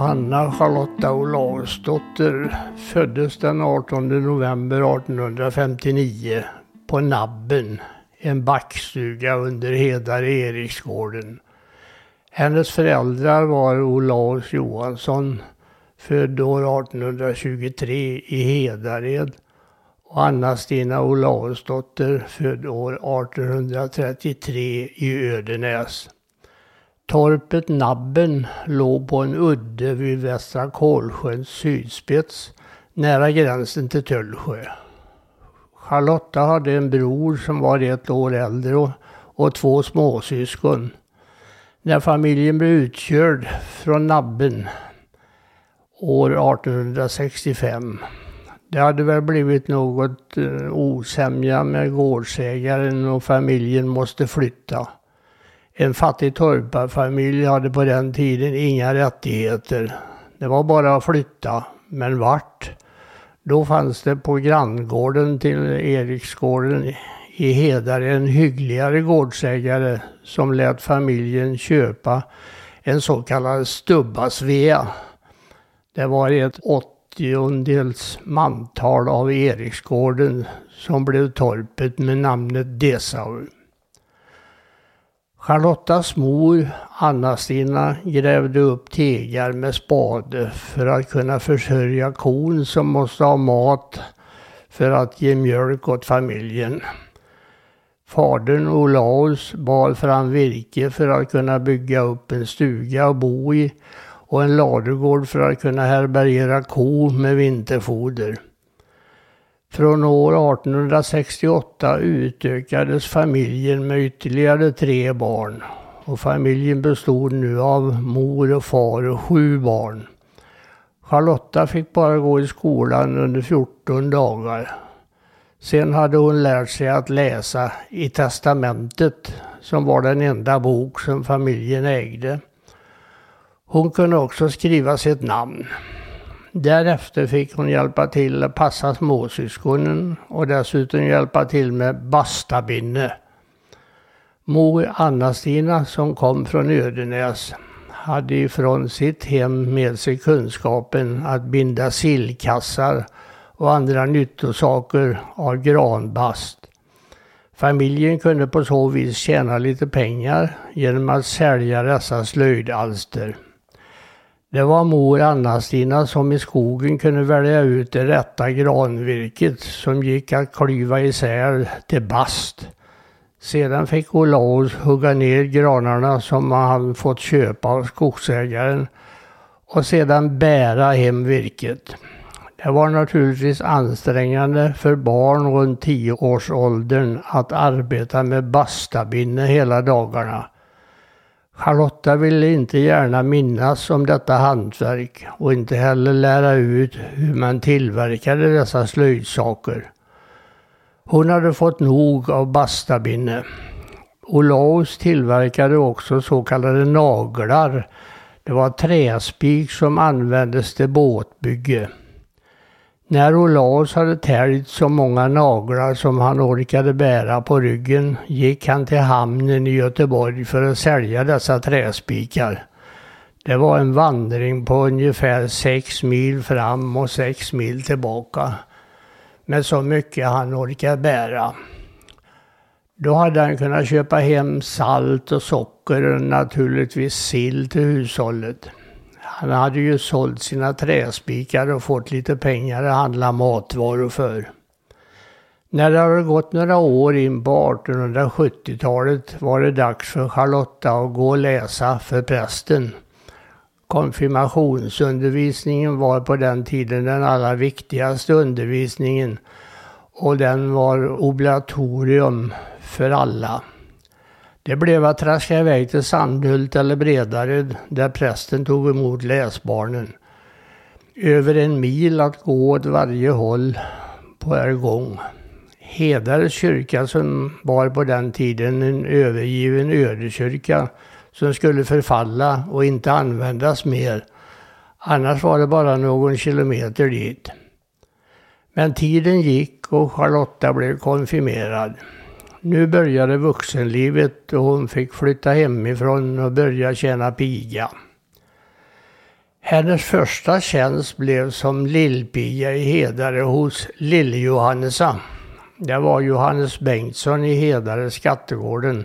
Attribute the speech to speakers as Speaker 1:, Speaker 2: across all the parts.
Speaker 1: Johanna Charlotta Olausdotter föddes den 18 november 1859 på Nabben, en backstuga under Hedare Eriksgården. Hennes föräldrar var Olaus Johansson, född år 1823 i Hedared och Anna-Stina Olausdotter, född år 1833 i Ödenäs. Torpet Nabben låg på en udde vid Västra Kolsjöns sydspets nära gränsen till Tullsjö. Charlotta hade en bror som var ett år äldre och, och två småsyskon. När familjen blev utkörd från Nabben år 1865 det hade väl blivit något eh, osämja med gårdsägaren och familjen måste flytta. En fattig torparfamilj hade på den tiden inga rättigheter. Det var bara att flytta, men vart? Då fanns det på granngården till Eriksgården i Hedare en hyggligare gårdsägare som lät familjen köpa en så kallad stubbasvea. Det var ett åttiondels mantal av Eriksgården som blev torpet med namnet Dessau. Charlottas mor, Anna-Stina, grävde upp tegar med spade för att kunna försörja kon som måste ha mat för att ge mjölk åt familjen. Fadern Olaus bar fram virke för att kunna bygga upp en stuga att bo i och en ladugård för att kunna härbärgera ko med vinterfoder. Från år 1868 utökades familjen med ytterligare tre barn och familjen bestod nu av mor och far och sju barn. Charlotta fick bara gå i skolan under 14 dagar. Sen hade hon lärt sig att läsa i testamentet som var den enda bok som familjen ägde. Hon kunde också skriva sitt namn. Därefter fick hon hjälpa till att passa småsyskonen och dessutom hjälpa till med bastabinne. Mor Anna-Stina som kom från Ödenäs hade ifrån sitt hem med sig kunskapen att binda sillkassar och andra nyttosaker av granbast. Familjen kunde på så vis tjäna lite pengar genom att sälja dessa slöjdalster. Det var mor Anna-Stina som i skogen kunde välja ut det rätta granvirket som gick att klyva isär till bast. Sedan fick Olaus hugga ner granarna som han fått köpa av skogsägaren och sedan bära hem virket. Det var naturligtvis ansträngande för barn runt tioårsåldern att arbeta med bastabinne hela dagarna. Charlotta ville inte gärna minnas om detta hantverk och inte heller lära ut hur man tillverkade dessa slöjdsaker. Hon hade fått nog av bastabinne. Olaus tillverkade också så kallade naglar. Det var träspik som användes till båtbygge. När Olaus hade täljt så många naglar som han orkade bära på ryggen gick han till hamnen i Göteborg för att sälja dessa träspikar. Det var en vandring på ungefär sex mil fram och sex mil tillbaka. Med så mycket han orkade bära. Då hade han kunnat köpa hem salt och socker och naturligtvis sill till hushållet. Han hade ju sålt sina träspikar och fått lite pengar att handla matvaror för. När det hade gått några år in på 1870-talet var det dags för Charlotta att gå och läsa för prästen. Konfirmationsundervisningen var på den tiden den allra viktigaste undervisningen och den var obligatorium för alla. Det blev att traska iväg till Sandhult eller Bredared där prästen tog emot läsbarnen. Över en mil att gå åt varje håll på er gång. Hedares kyrka som var på den tiden en övergiven ödekyrka som skulle förfalla och inte användas mer. Annars var det bara någon kilometer dit. Men tiden gick och Charlotta blev konfirmerad. Nu började vuxenlivet och hon fick flytta hemifrån och börja tjäna piga. Hennes första tjänst blev som lillpiga i Hedare hos Lill-Johannesa. Det var Johannes Bengtsson i Hedare, Skattegården.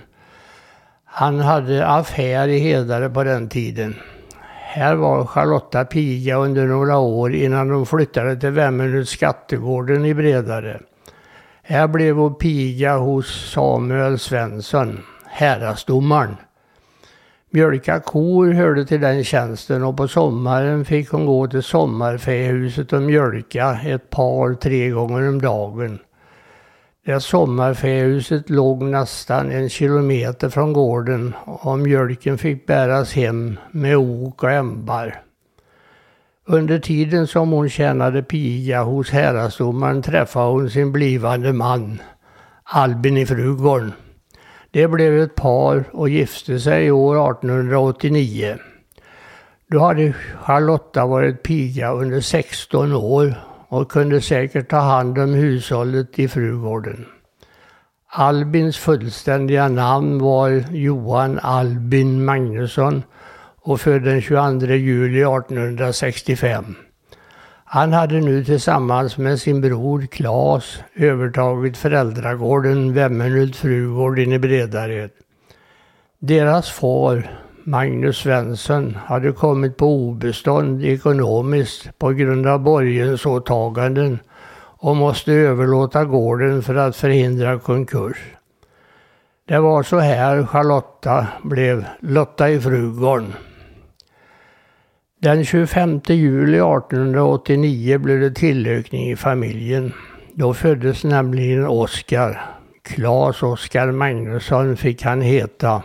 Speaker 1: Han hade affär i Hedare på den tiden. Här var Charlotta piga under några år innan de flyttade till Vemmenhus Skattegården i Bredare. Här blev hon piga hos Samuel Svensson, häradsdomaren. Mjölka kor hörde till den tjänsten och på sommaren fick hon gå till sommarfähuset och mjölka ett par, tre gånger om dagen. Det sommarfähuset låg nästan en kilometer från gården och mjölken fick bäras hem med ok och ämbar. Under tiden som hon tjänade piga hos häradsdomaren träffade hon sin blivande man, Albin i Frugården. Det blev ett par och gifte sig år 1889. Då hade Charlotta varit piga under 16 år och kunde säkert ta hand om hushållet i Frugården. Albins fullständiga namn var Johan Albin Magnusson och född den 22 juli 1865. Han hade nu tillsammans med sin bror Klas övertagit föräldragården Vemmenhult Frugård inne i Bredared. Deras far, Magnus Svensson, hade kommit på obestånd ekonomiskt på grund av borgensåtaganden och måste överlåta gården för att förhindra konkurs. Det var så här Charlotta blev Lotta i Frugården. Den 25 juli 1889 blev det tillökning i familjen. Då föddes nämligen Oskar. Klas Oskar Magnusson fick han heta.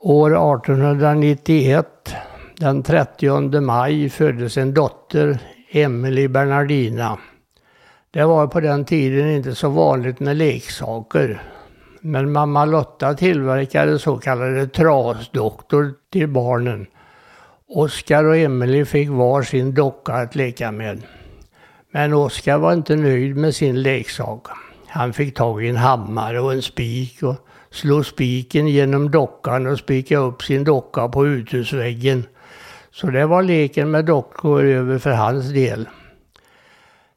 Speaker 1: År 1891, den 30 maj, föddes en dotter, Emelie Bernardina. Det var på den tiden inte så vanligt med leksaker. Men mamma Lotta tillverkade så kallade trasdoktor till barnen. Oskar och Emelie fick var sin docka att leka med. Men Oskar var inte nöjd med sin leksak. Han fick tag i en hammare och en spik och slog spiken genom dockan och spika upp sin docka på uthusväggen. Så det var leken med dockor över för hans del.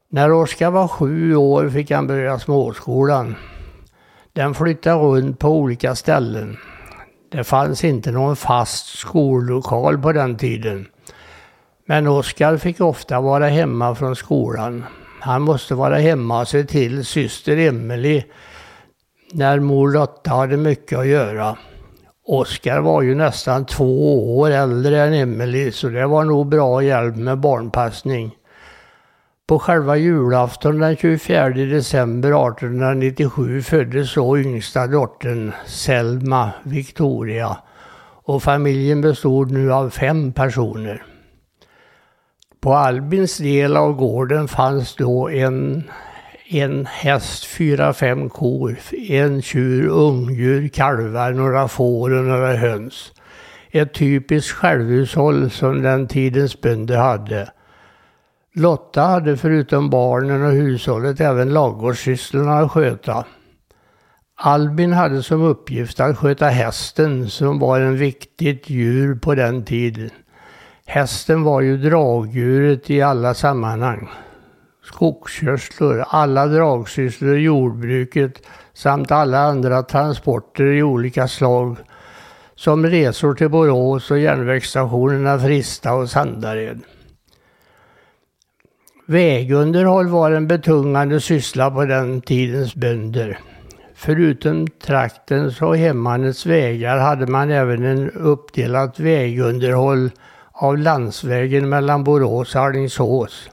Speaker 1: När Oskar var sju år fick han börja småskolan. Den flyttade runt på olika ställen. Det fanns inte någon fast skollokal på den tiden. Men Oskar fick ofta vara hemma från skolan. Han måste vara hemma och se till syster Emelie när mor Lotta hade mycket att göra. Oskar var ju nästan två år äldre än Emelie så det var nog bra hjälp med barnpassning. På själva julafton den 24 december 1897 föddes så yngsta dottern Selma Victoria och familjen bestod nu av fem personer. På Albins del av gården fanns då en, en häst, fyra, fem kor, en tjur, ungdjur, kalvar, några får och några höns. Ett typiskt självhushåll som den tidens bönder hade. Lotta hade förutom barnen och hushållet även ladugårdssysslorna att sköta. Albin hade som uppgift att sköta hästen som var en viktigt djur på den tiden. Hästen var ju dragdjuret i alla sammanhang. Skogskörslor, alla dragsysslor i jordbruket samt alla andra transporter i olika slag som resor till Borås och järnvägsstationerna Frista och Sandared. Vägunderhåll var en betungande syssla på den tidens bönder. Förutom traktens och hemmanets vägar hade man även en uppdelat vägunderhåll av landsvägen mellan Borås och Alingsås.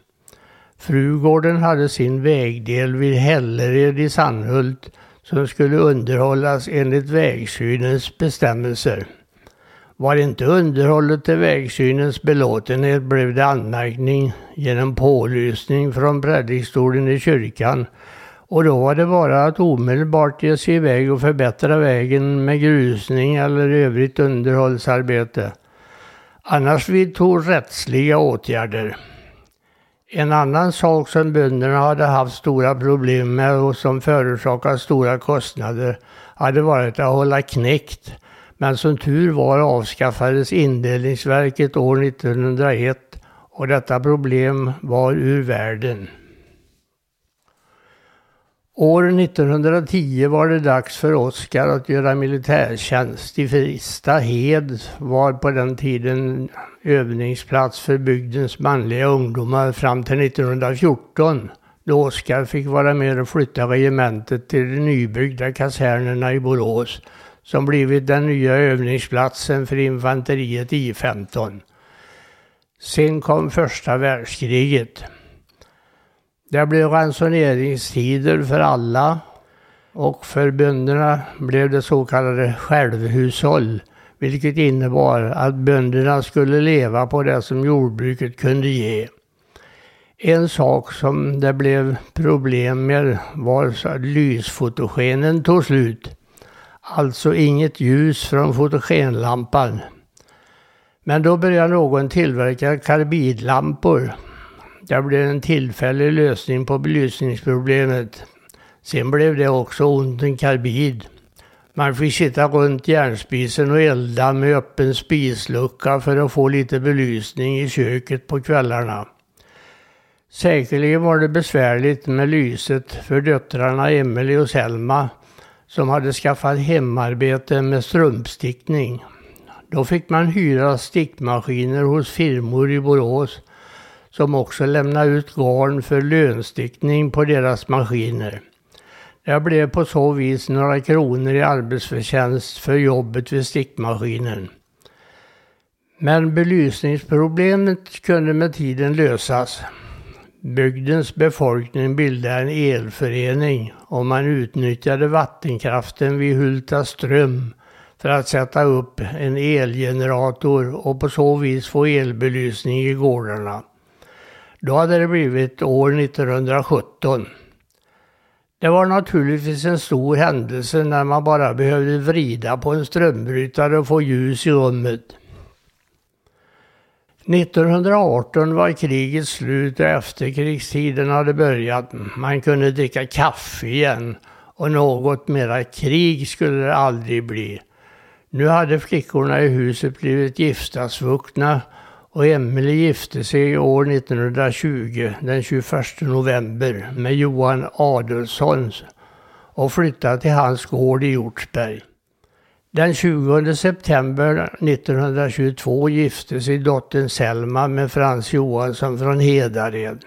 Speaker 1: Frugården hade sin vägdel vid Hällered i Sandhult som skulle underhållas enligt vägsynens bestämmelser. Var inte underhållet till vägsynens belåtenhet blev det anmärkning genom pålysning från predikstolen i kyrkan och då var det bara att omedelbart ge sig iväg och förbättra vägen med grusning eller övrigt underhållsarbete. Annars vidtog rättsliga åtgärder. En annan sak som bönderna hade haft stora problem med och som förorsakat stora kostnader hade varit att hålla knäckt. Men som tur var avskaffades indelningsverket år 1901 och detta problem var ur världen. År 1910 var det dags för Oskar att göra militärtjänst. I Fristahed var på den tiden övningsplats för bygdens manliga ungdomar fram till 1914 då Oskar fick vara med och flytta regementet till de nybyggda kasernerna i Borås som blivit den nya övningsplatsen för infanteriet I 15. Sen kom första världskriget. Det blev ransoneringstider för alla och för bönderna blev det så kallade självhushåll, vilket innebar att bönderna skulle leva på det som jordbruket kunde ge. En sak som det blev problem med var att lysfotogenen tog slut. Alltså inget ljus från fotogenlampan. Men då började någon tillverka karbidlampor det blev en tillfällig lösning på belysningsproblemet. Sen blev det också ont en karbid. Man fick sitta runt järnspisen och elda med öppen spislucka för att få lite belysning i köket på kvällarna. Säkerligen var det besvärligt med lyset för döttrarna Emelie och Selma som hade skaffat hemarbete med strumpstickning. Då fick man hyra stickmaskiner hos firmor i Borås som också lämnade ut garn för lönstickning på deras maskiner. Det blev på så vis några kronor i arbetsförtjänst för jobbet vid stickmaskinen. Men belysningsproblemet kunde med tiden lösas. Bygdens befolkning bildade en elförening och man utnyttjade vattenkraften vid Hulta ström för att sätta upp en elgenerator och på så vis få elbelysning i gårdarna. Då hade det blivit år 1917. Det var naturligtvis en stor händelse när man bara behövde vrida på en strömbrytare och få ljus i rummet. 1918 var kriget slut och efterkrigstiden hade börjat. Man kunde dricka kaffe igen och något mera krig skulle det aldrig bli. Nu hade flickorna i huset blivit giftasvuxna och Emelie gifte sig år 1920, den 21 november, med Johan Adelsson och flyttade till hans gård i Hjortsberg. Den 20 september 1922 gifte sig dottern Selma med Frans Johansson från Hedared.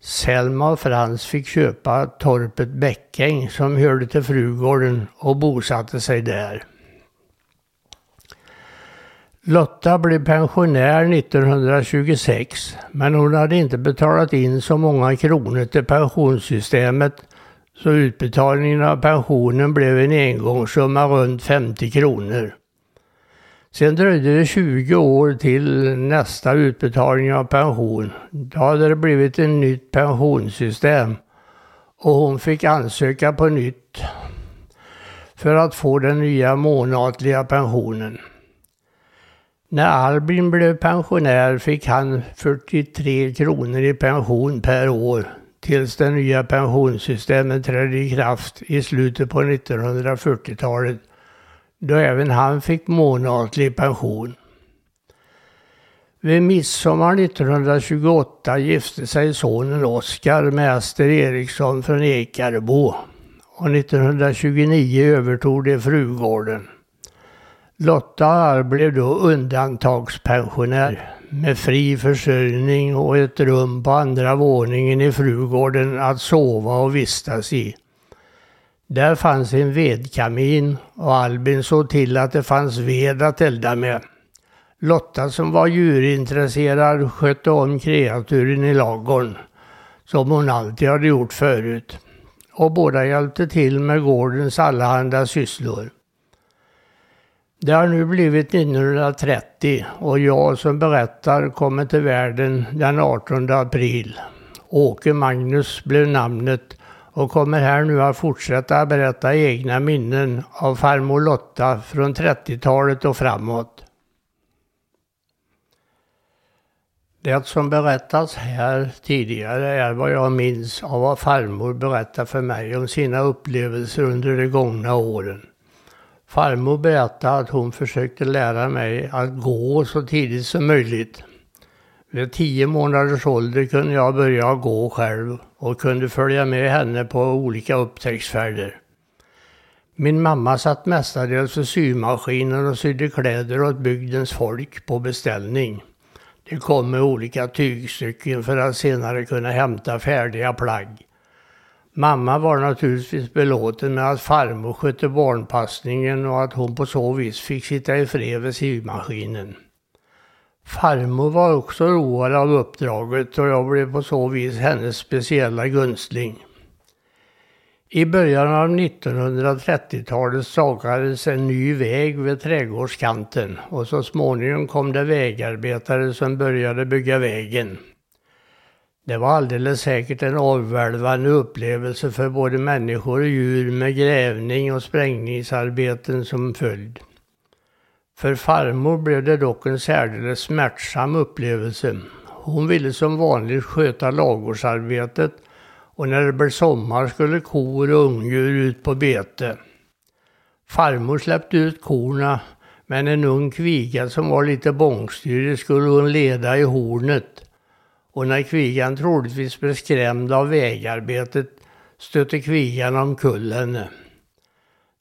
Speaker 1: Selma och Frans fick köpa torpet Bäckäng som hörde till Frugården och bosatte sig där. Lotta blev pensionär 1926 men hon hade inte betalat in så många kronor till pensionssystemet så utbetalningen av pensionen blev en engångssumma runt 50 kronor. Sen dröjde det 20 år till nästa utbetalning av pension. Då hade det blivit ett nytt pensionssystem och hon fick ansöka på nytt för att få den nya månatliga pensionen. När Albin blev pensionär fick han 43 kronor i pension per år tills det nya pensionssystemet trädde i kraft i slutet på 1940-talet då även han fick månatlig pension. Vid midsommar 1928 gifte sig sonen Oskar med Ester Eriksson från Ekarbo och 1929 övertog de frugården. Lotta blev då undantagspensionär med fri försörjning och ett rum på andra våningen i frugården att sova och vistas i. Där fanns en vedkamin och Albin såg till att det fanns ved att elda med. Lotta som var djurintresserad skötte om kreaturen i lagorn, som hon alltid hade gjort förut. Och båda hjälpte till med gårdens allehanda sysslor. Det har nu blivit 1930 och jag som berättar kommer till världen den 18 april. Åke Magnus blev namnet och kommer här nu att fortsätta berätta egna minnen av farmor Lotta från 30-talet och framåt. Det som berättas här tidigare är vad jag minns av vad farmor berättade för mig om sina upplevelser under de gångna åren. Farmor berättade att hon försökte lära mig att gå så tidigt som möjligt. Vid tio månaders ålder kunde jag börja gå själv och kunde följa med henne på olika upptäcktsfärder. Min mamma satt mestadels vid symaskinen och sydde kläder åt bygdens folk på beställning. Det kom med olika tygstycken för att senare kunna hämta färdiga plagg. Mamma var naturligtvis belåten med att farmor skötte barnpassningen och att hon på så vis fick sitta i fred vid symaskinen. Farmor var också road av uppdraget och jag blev på så vis hennes speciella gunstling. I början av 1930-talet sagades en ny väg vid trädgårdskanten och så småningom kom det vägarbetare som började bygga vägen. Det var alldeles säkert en avvälvande upplevelse för både människor och djur med grävning och sprängningsarbeten som följd. För farmor blev det dock en särdeles smärtsam upplevelse. Hon ville som vanligt sköta lagårdsarbetet och när det blev sommar skulle kor och ungdjur ut på bete. Farmor släppte ut korna men en ung kviga som var lite bångstyrig skulle hon leda i hornet. Och när kvigan troligtvis blev skrämd av vägarbetet stötte kvigan omkull henne.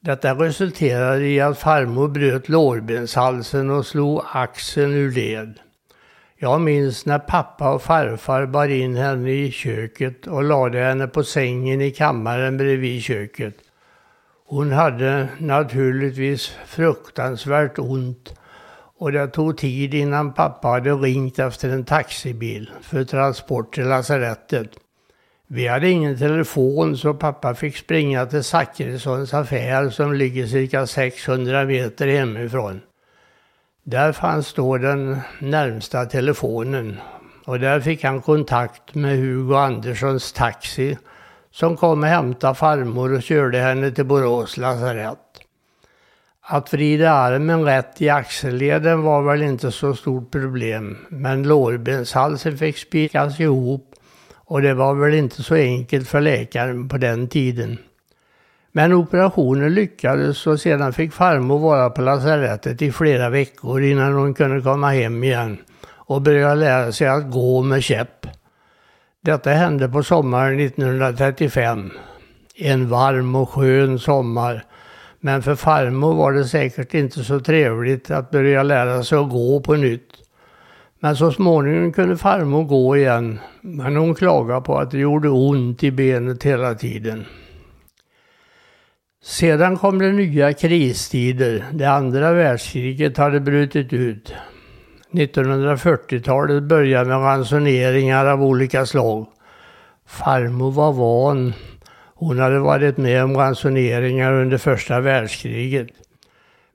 Speaker 1: Detta resulterade i att farmor bröt lårbenshalsen och slog axeln ur led. Jag minns när pappa och farfar bar in henne i köket och lade henne på sängen i kammaren bredvid köket. Hon hade naturligtvis fruktansvärt ont och det tog tid innan pappa hade ringt efter en taxibil för transport till lasarettet. Vi hade ingen telefon så pappa fick springa till Zachrissons affär som ligger cirka 600 meter hemifrån. Där fanns då den närmsta telefonen och där fick han kontakt med Hugo Anderssons taxi som kom och hämtade farmor och körde henne till Borås lasarett. Att vrida armen rätt i axelleden var väl inte så stort problem men lårbenshalsen fick spikas ihop och det var väl inte så enkelt för läkaren på den tiden. Men operationen lyckades och sedan fick farmor vara på lasarettet i flera veckor innan hon kunde komma hem igen och börja lära sig att gå med käpp. Detta hände på sommaren 1935. En varm och skön sommar. Men för farmor var det säkert inte så trevligt att börja lära sig att gå på nytt. Men så småningom kunde farmor gå igen. Men hon klagade på att det gjorde ont i benet hela tiden. Sedan kom det nya kristider. Det andra världskriget hade brutit ut. 1940-talet började med ransoneringar av olika slag. Farmor var van. Hon hade varit med om ransoneringar under första världskriget.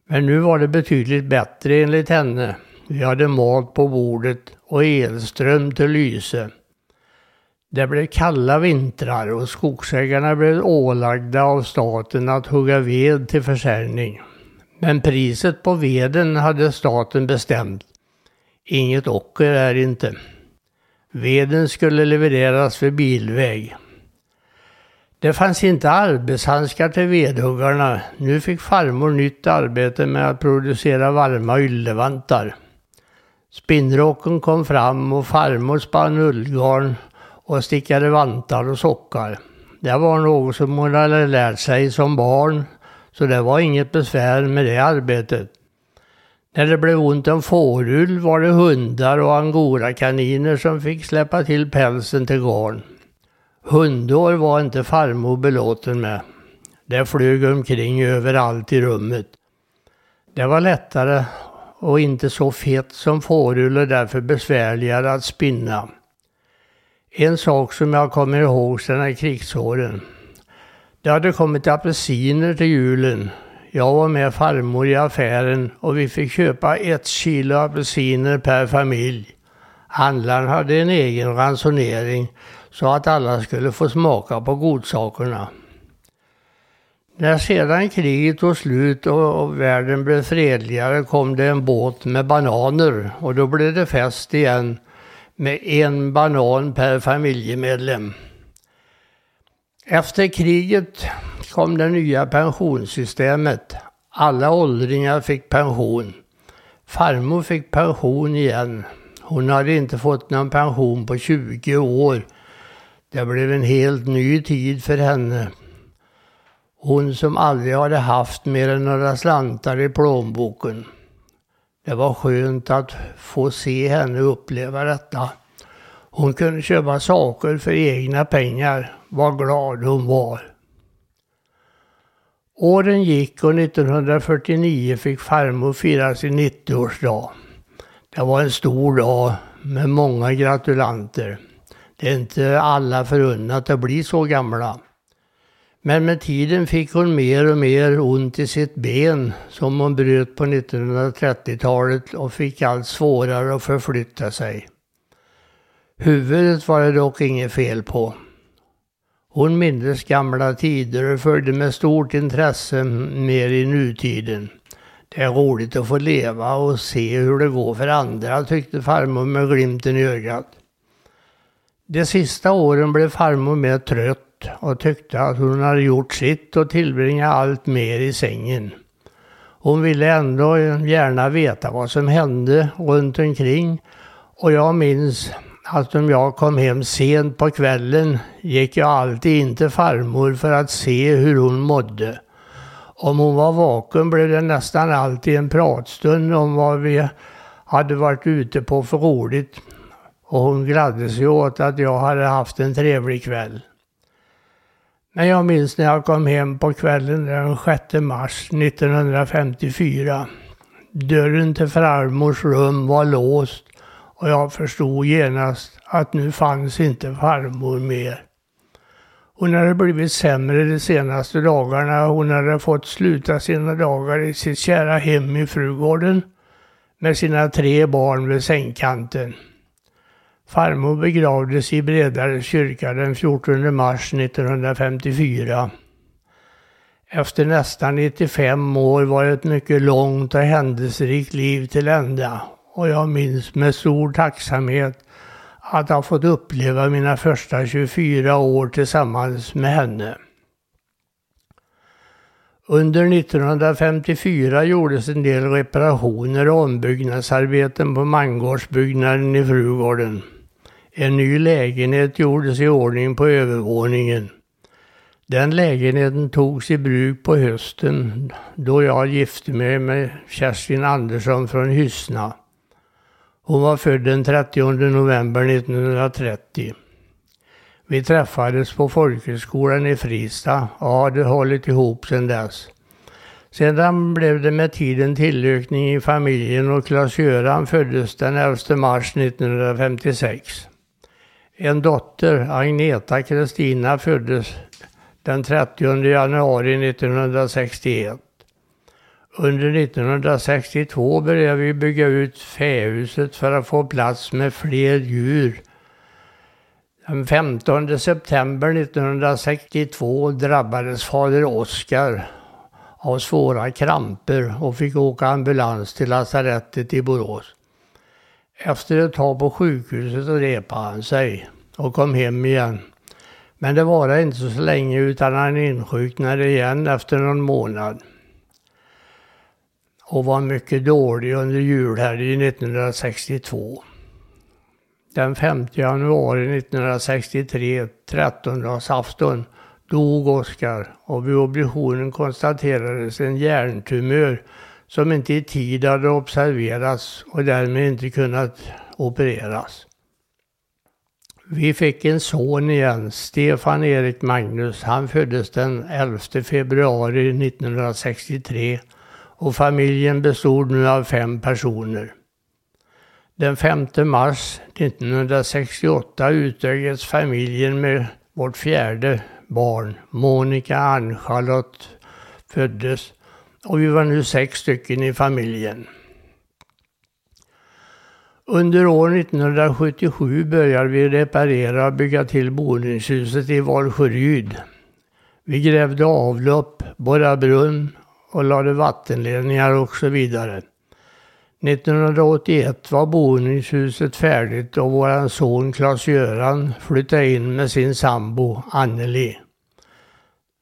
Speaker 1: Men nu var det betydligt bättre enligt henne. Vi hade mat på bordet och elström till lyse. Det blev kalla vintrar och skogsägarna blev ålagda av staten att hugga ved till försäljning. Men priset på veden hade staten bestämt. Inget ocker är inte. Veden skulle levereras för bilväg. Det fanns inte arbetshandskar till vedhuggarna. Nu fick farmor nytt arbete med att producera varma yllevantar. Spinnrocken kom fram och farmor spann ullgarn och stickade vantar och sockar. Det var något som hon hade lärt sig som barn, så det var inget besvär med det arbetet. När det blev ont om fårull var det hundar och angorakaniner som fick släppa till pälsen till garn. Hundår var inte farmor belåten med. Det flög omkring överallt i rummet. Det var lättare och inte så fett som fårull och därför besvärligare att spinna. En sak som jag kommer ihåg sedan krigsåren. Det hade kommit apelsiner till julen. Jag var med farmor i affären och vi fick köpa ett kilo apelsiner per familj. Handlaren hade en egen ransonering så att alla skulle få smaka på godsakerna. När sedan kriget tog slut och världen blev fredligare kom det en båt med bananer och då blev det fest igen med en banan per familjemedlem. Efter kriget kom det nya pensionssystemet. Alla åldringar fick pension. Farmor fick pension igen. Hon hade inte fått någon pension på 20 år. Det blev en helt ny tid för henne. Hon som aldrig hade haft mer än några slantar i plånboken. Det var skönt att få se henne uppleva detta. Hon kunde köpa saker för egna pengar. Vad glad hon var. Åren gick och 1949 fick farmor fira sin 90-årsdag. Det var en stor dag med många gratulanter. Det är inte alla förunnat att bli så gamla. Men med tiden fick hon mer och mer ont i sitt ben som hon bröt på 1930-talet och fick allt svårare att förflytta sig. Huvudet var det dock inget fel på. Hon mindes gamla tider och följde med stort intresse mer i nutiden. Det är roligt att få leva och se hur det går för andra, tyckte farmor med glimten i ögat. De sista åren blev farmor mer trött och tyckte att hon hade gjort sitt och tillbringade allt mer i sängen. Hon ville ändå gärna veta vad som hände runt omkring och jag minns att om jag kom hem sent på kvällen gick jag alltid in till farmor för att se hur hon mådde. Om hon var vaken blev det nästan alltid en pratstund om vad vi hade varit ute på för roligt och hon gladde sig åt att jag hade haft en trevlig kväll. Men jag minns när jag kom hem på kvällen den 6 mars 1954. Dörren till farmors rum var låst och jag förstod genast att nu fanns inte farmor mer. Hon hade blivit sämre de senaste dagarna. Hon hade fått sluta sina dagar i sitt kära hem i Frugården med sina tre barn vid sängkanten. Farmor begravdes i Bredare kyrka den 14 mars 1954. Efter nästan 95 år var ett mycket långt och händelserikt liv till ända och jag minns med stor tacksamhet att ha fått uppleva mina första 24 år tillsammans med henne. Under 1954 gjordes en del reparationer och ombyggnadsarbeten på mangårdsbyggnaden i Frugården. En ny lägenhet gjordes i ordning på övervåningen. Den lägenheten togs i bruk på hösten då jag gifte mig med Kerstin Andersson från Hyssna. Hon var född den 30 november 1930. Vi träffades på folkhögskolan i Fristad och hade hållit ihop sedan dess. Sedan blev det med tiden tillökning i familjen och Klas-Göran föddes den 11 mars 1956. En dotter, Agneta Kristina, föddes den 30 januari 1961. Under 1962 började vi bygga ut fähuset för att få plats med fler djur. Den 15 september 1962 drabbades fader Oskar av svåra kramper och fick åka ambulans till lasarettet i Borås. Efter ett tag på sjukhuset repade han sig och kom hem igen. Men det var inte så länge utan han insjuknade igen efter någon månad. Och var mycket dålig under julhelgen 1962. Den 5 januari 1963, trettondagsafton, dog Oskar och vid obduktionen konstaterades en hjärntumör som inte i tid hade observerats och därmed inte kunnat opereras. Vi fick en son igen, Stefan Erik Magnus. Han föddes den 11 februari 1963 och familjen bestod nu av fem personer. Den 5 mars 1968 utökades familjen med vårt fjärde barn, Monica Ann-Charlotte, föddes och vi var nu sex stycken i familjen. Under år 1977 började vi reparera och bygga till boningshuset i Valsjöryd. Vi grävde avlopp, borrade brunn och lade vattenledningar och så vidare. 1981 var boningshuset färdigt och vår son Klas-Göran flyttade in med sin sambo Anneli.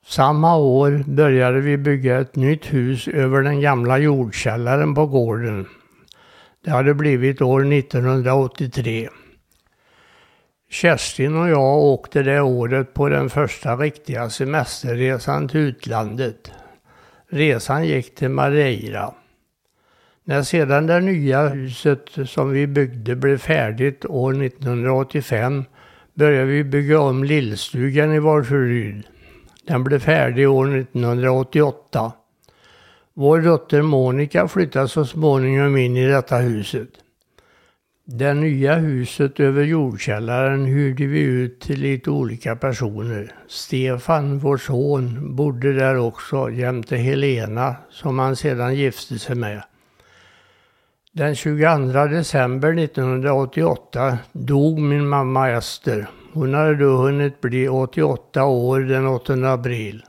Speaker 1: Samma år började vi bygga ett nytt hus över den gamla jordkällaren på gården. Det hade blivit år 1983. Kerstin och jag åkte det året på den första riktiga semesterresan till utlandet. Resan gick till Madeira. När sedan det nya huset som vi byggde blev färdigt år 1985 började vi bygga om lillstugan i Valsjöryd. Den blev färdig år 1988. Vår dotter Monica flyttade så småningom in i detta huset. Det nya huset över jordkällaren hyrde vi ut till lite olika personer. Stefan, vår son, bodde där också jämte Helena som han sedan gifte sig med. Den 22 december 1988 dog min mamma Ester. Hon hade då hunnit bli 88 år den 8 april.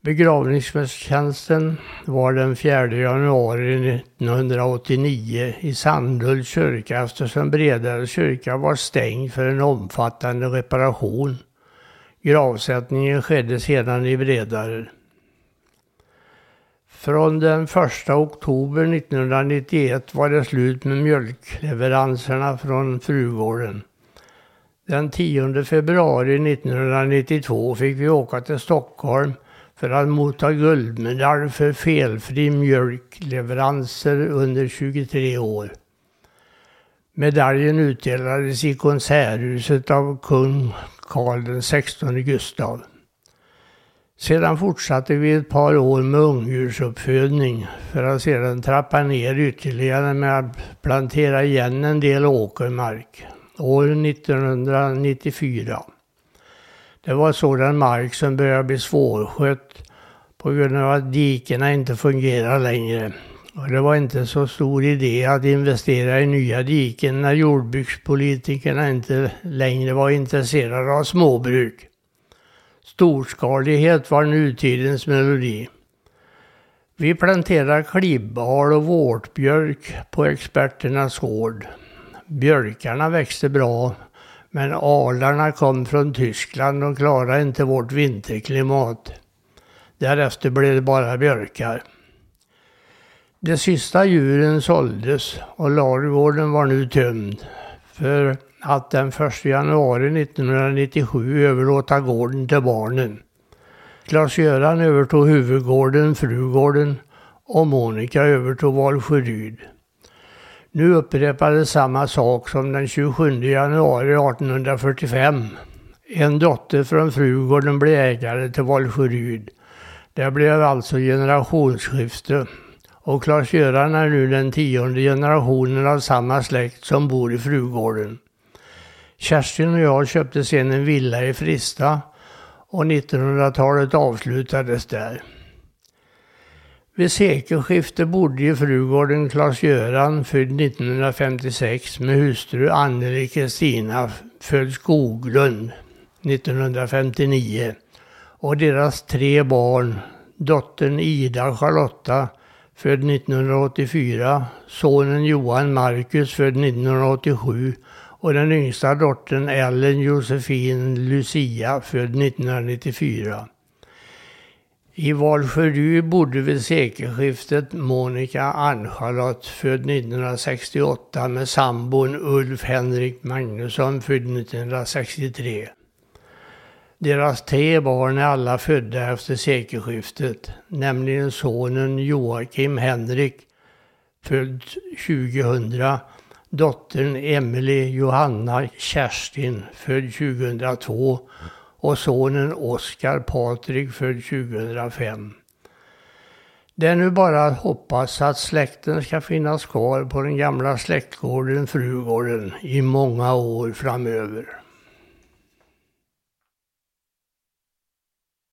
Speaker 1: Begravningstjänsten var den 4 januari 1989 i Sandhults kyrka eftersom Bredare kyrka var stängd för en omfattande reparation. Gravsättningen skedde sedan i Bredare. Från den 1 oktober 1991 var det slut med mjölkleveranserna från Frugården. Den 10 februari 1992 fick vi åka till Stockholm för att motta guldmedalj för felfri mjölkleveranser under 23 år. Medaljen utdelades i Konserthuset av kung Karl XVI Gustav. Sedan fortsatte vi ett par år med ungdjursuppfödning för att sedan trappa ner ytterligare med att plantera igen en del åkermark. År 1994. Det var sådan mark som började bli svårskött på grund av att dikena inte fungerar längre. Och det var inte så stor idé att investera i nya diken när jordbrukspolitikerna inte längre var intresserade av småbruk. Storskalighet var nutidens melodi. Vi planterar klibbal och vårtbjörk på experternas gård. Björkarna växte bra, men alarna kom från Tyskland och klarade inte vårt vinterklimat. Därefter blev det bara björkar. De sista djuren såldes och ladugården var nu tömd. För att den 1 januari 1997 överlåta gården till barnen. Klas-Göran övertog huvudgården, Frugården och Monica övertog Valsjöryd. Nu upprepades samma sak som den 27 januari 1845. En dotter från Frugården blev ägare till Valsjöryd. Det blev alltså generationsskifte och Klas-Göran är nu den tionde generationen av samma släkt som bor i Frugården. Kerstin och jag köpte sen en villa i Frista och 1900-talet avslutades där. Vid sekelskiftet bodde i Frugården Claes-Göran, född 1956, med hustru Anneli Kristina, född Skoglund 1959, och deras tre barn, dottern Ida Charlotta, född 1984, sonen Johan Marcus, född 1987 och den yngsta dottern Ellen Josefin Lucia, född 1994. I Valsjöryd bodde vid sekelskiftet Monica Ann-Charlotte, född 1968 med sambon Ulf Henrik Magnusson, född 1963. Deras tre barn är alla födda efter sekelskiftet, nämligen sonen Joakim Henrik, född 2000, dottern Emelie Johanna Kerstin född 2002 och sonen Oskar Patrik född 2005. Det är nu bara att hoppas att släkten ska finnas kvar på den gamla släktgården Frugården i många år framöver.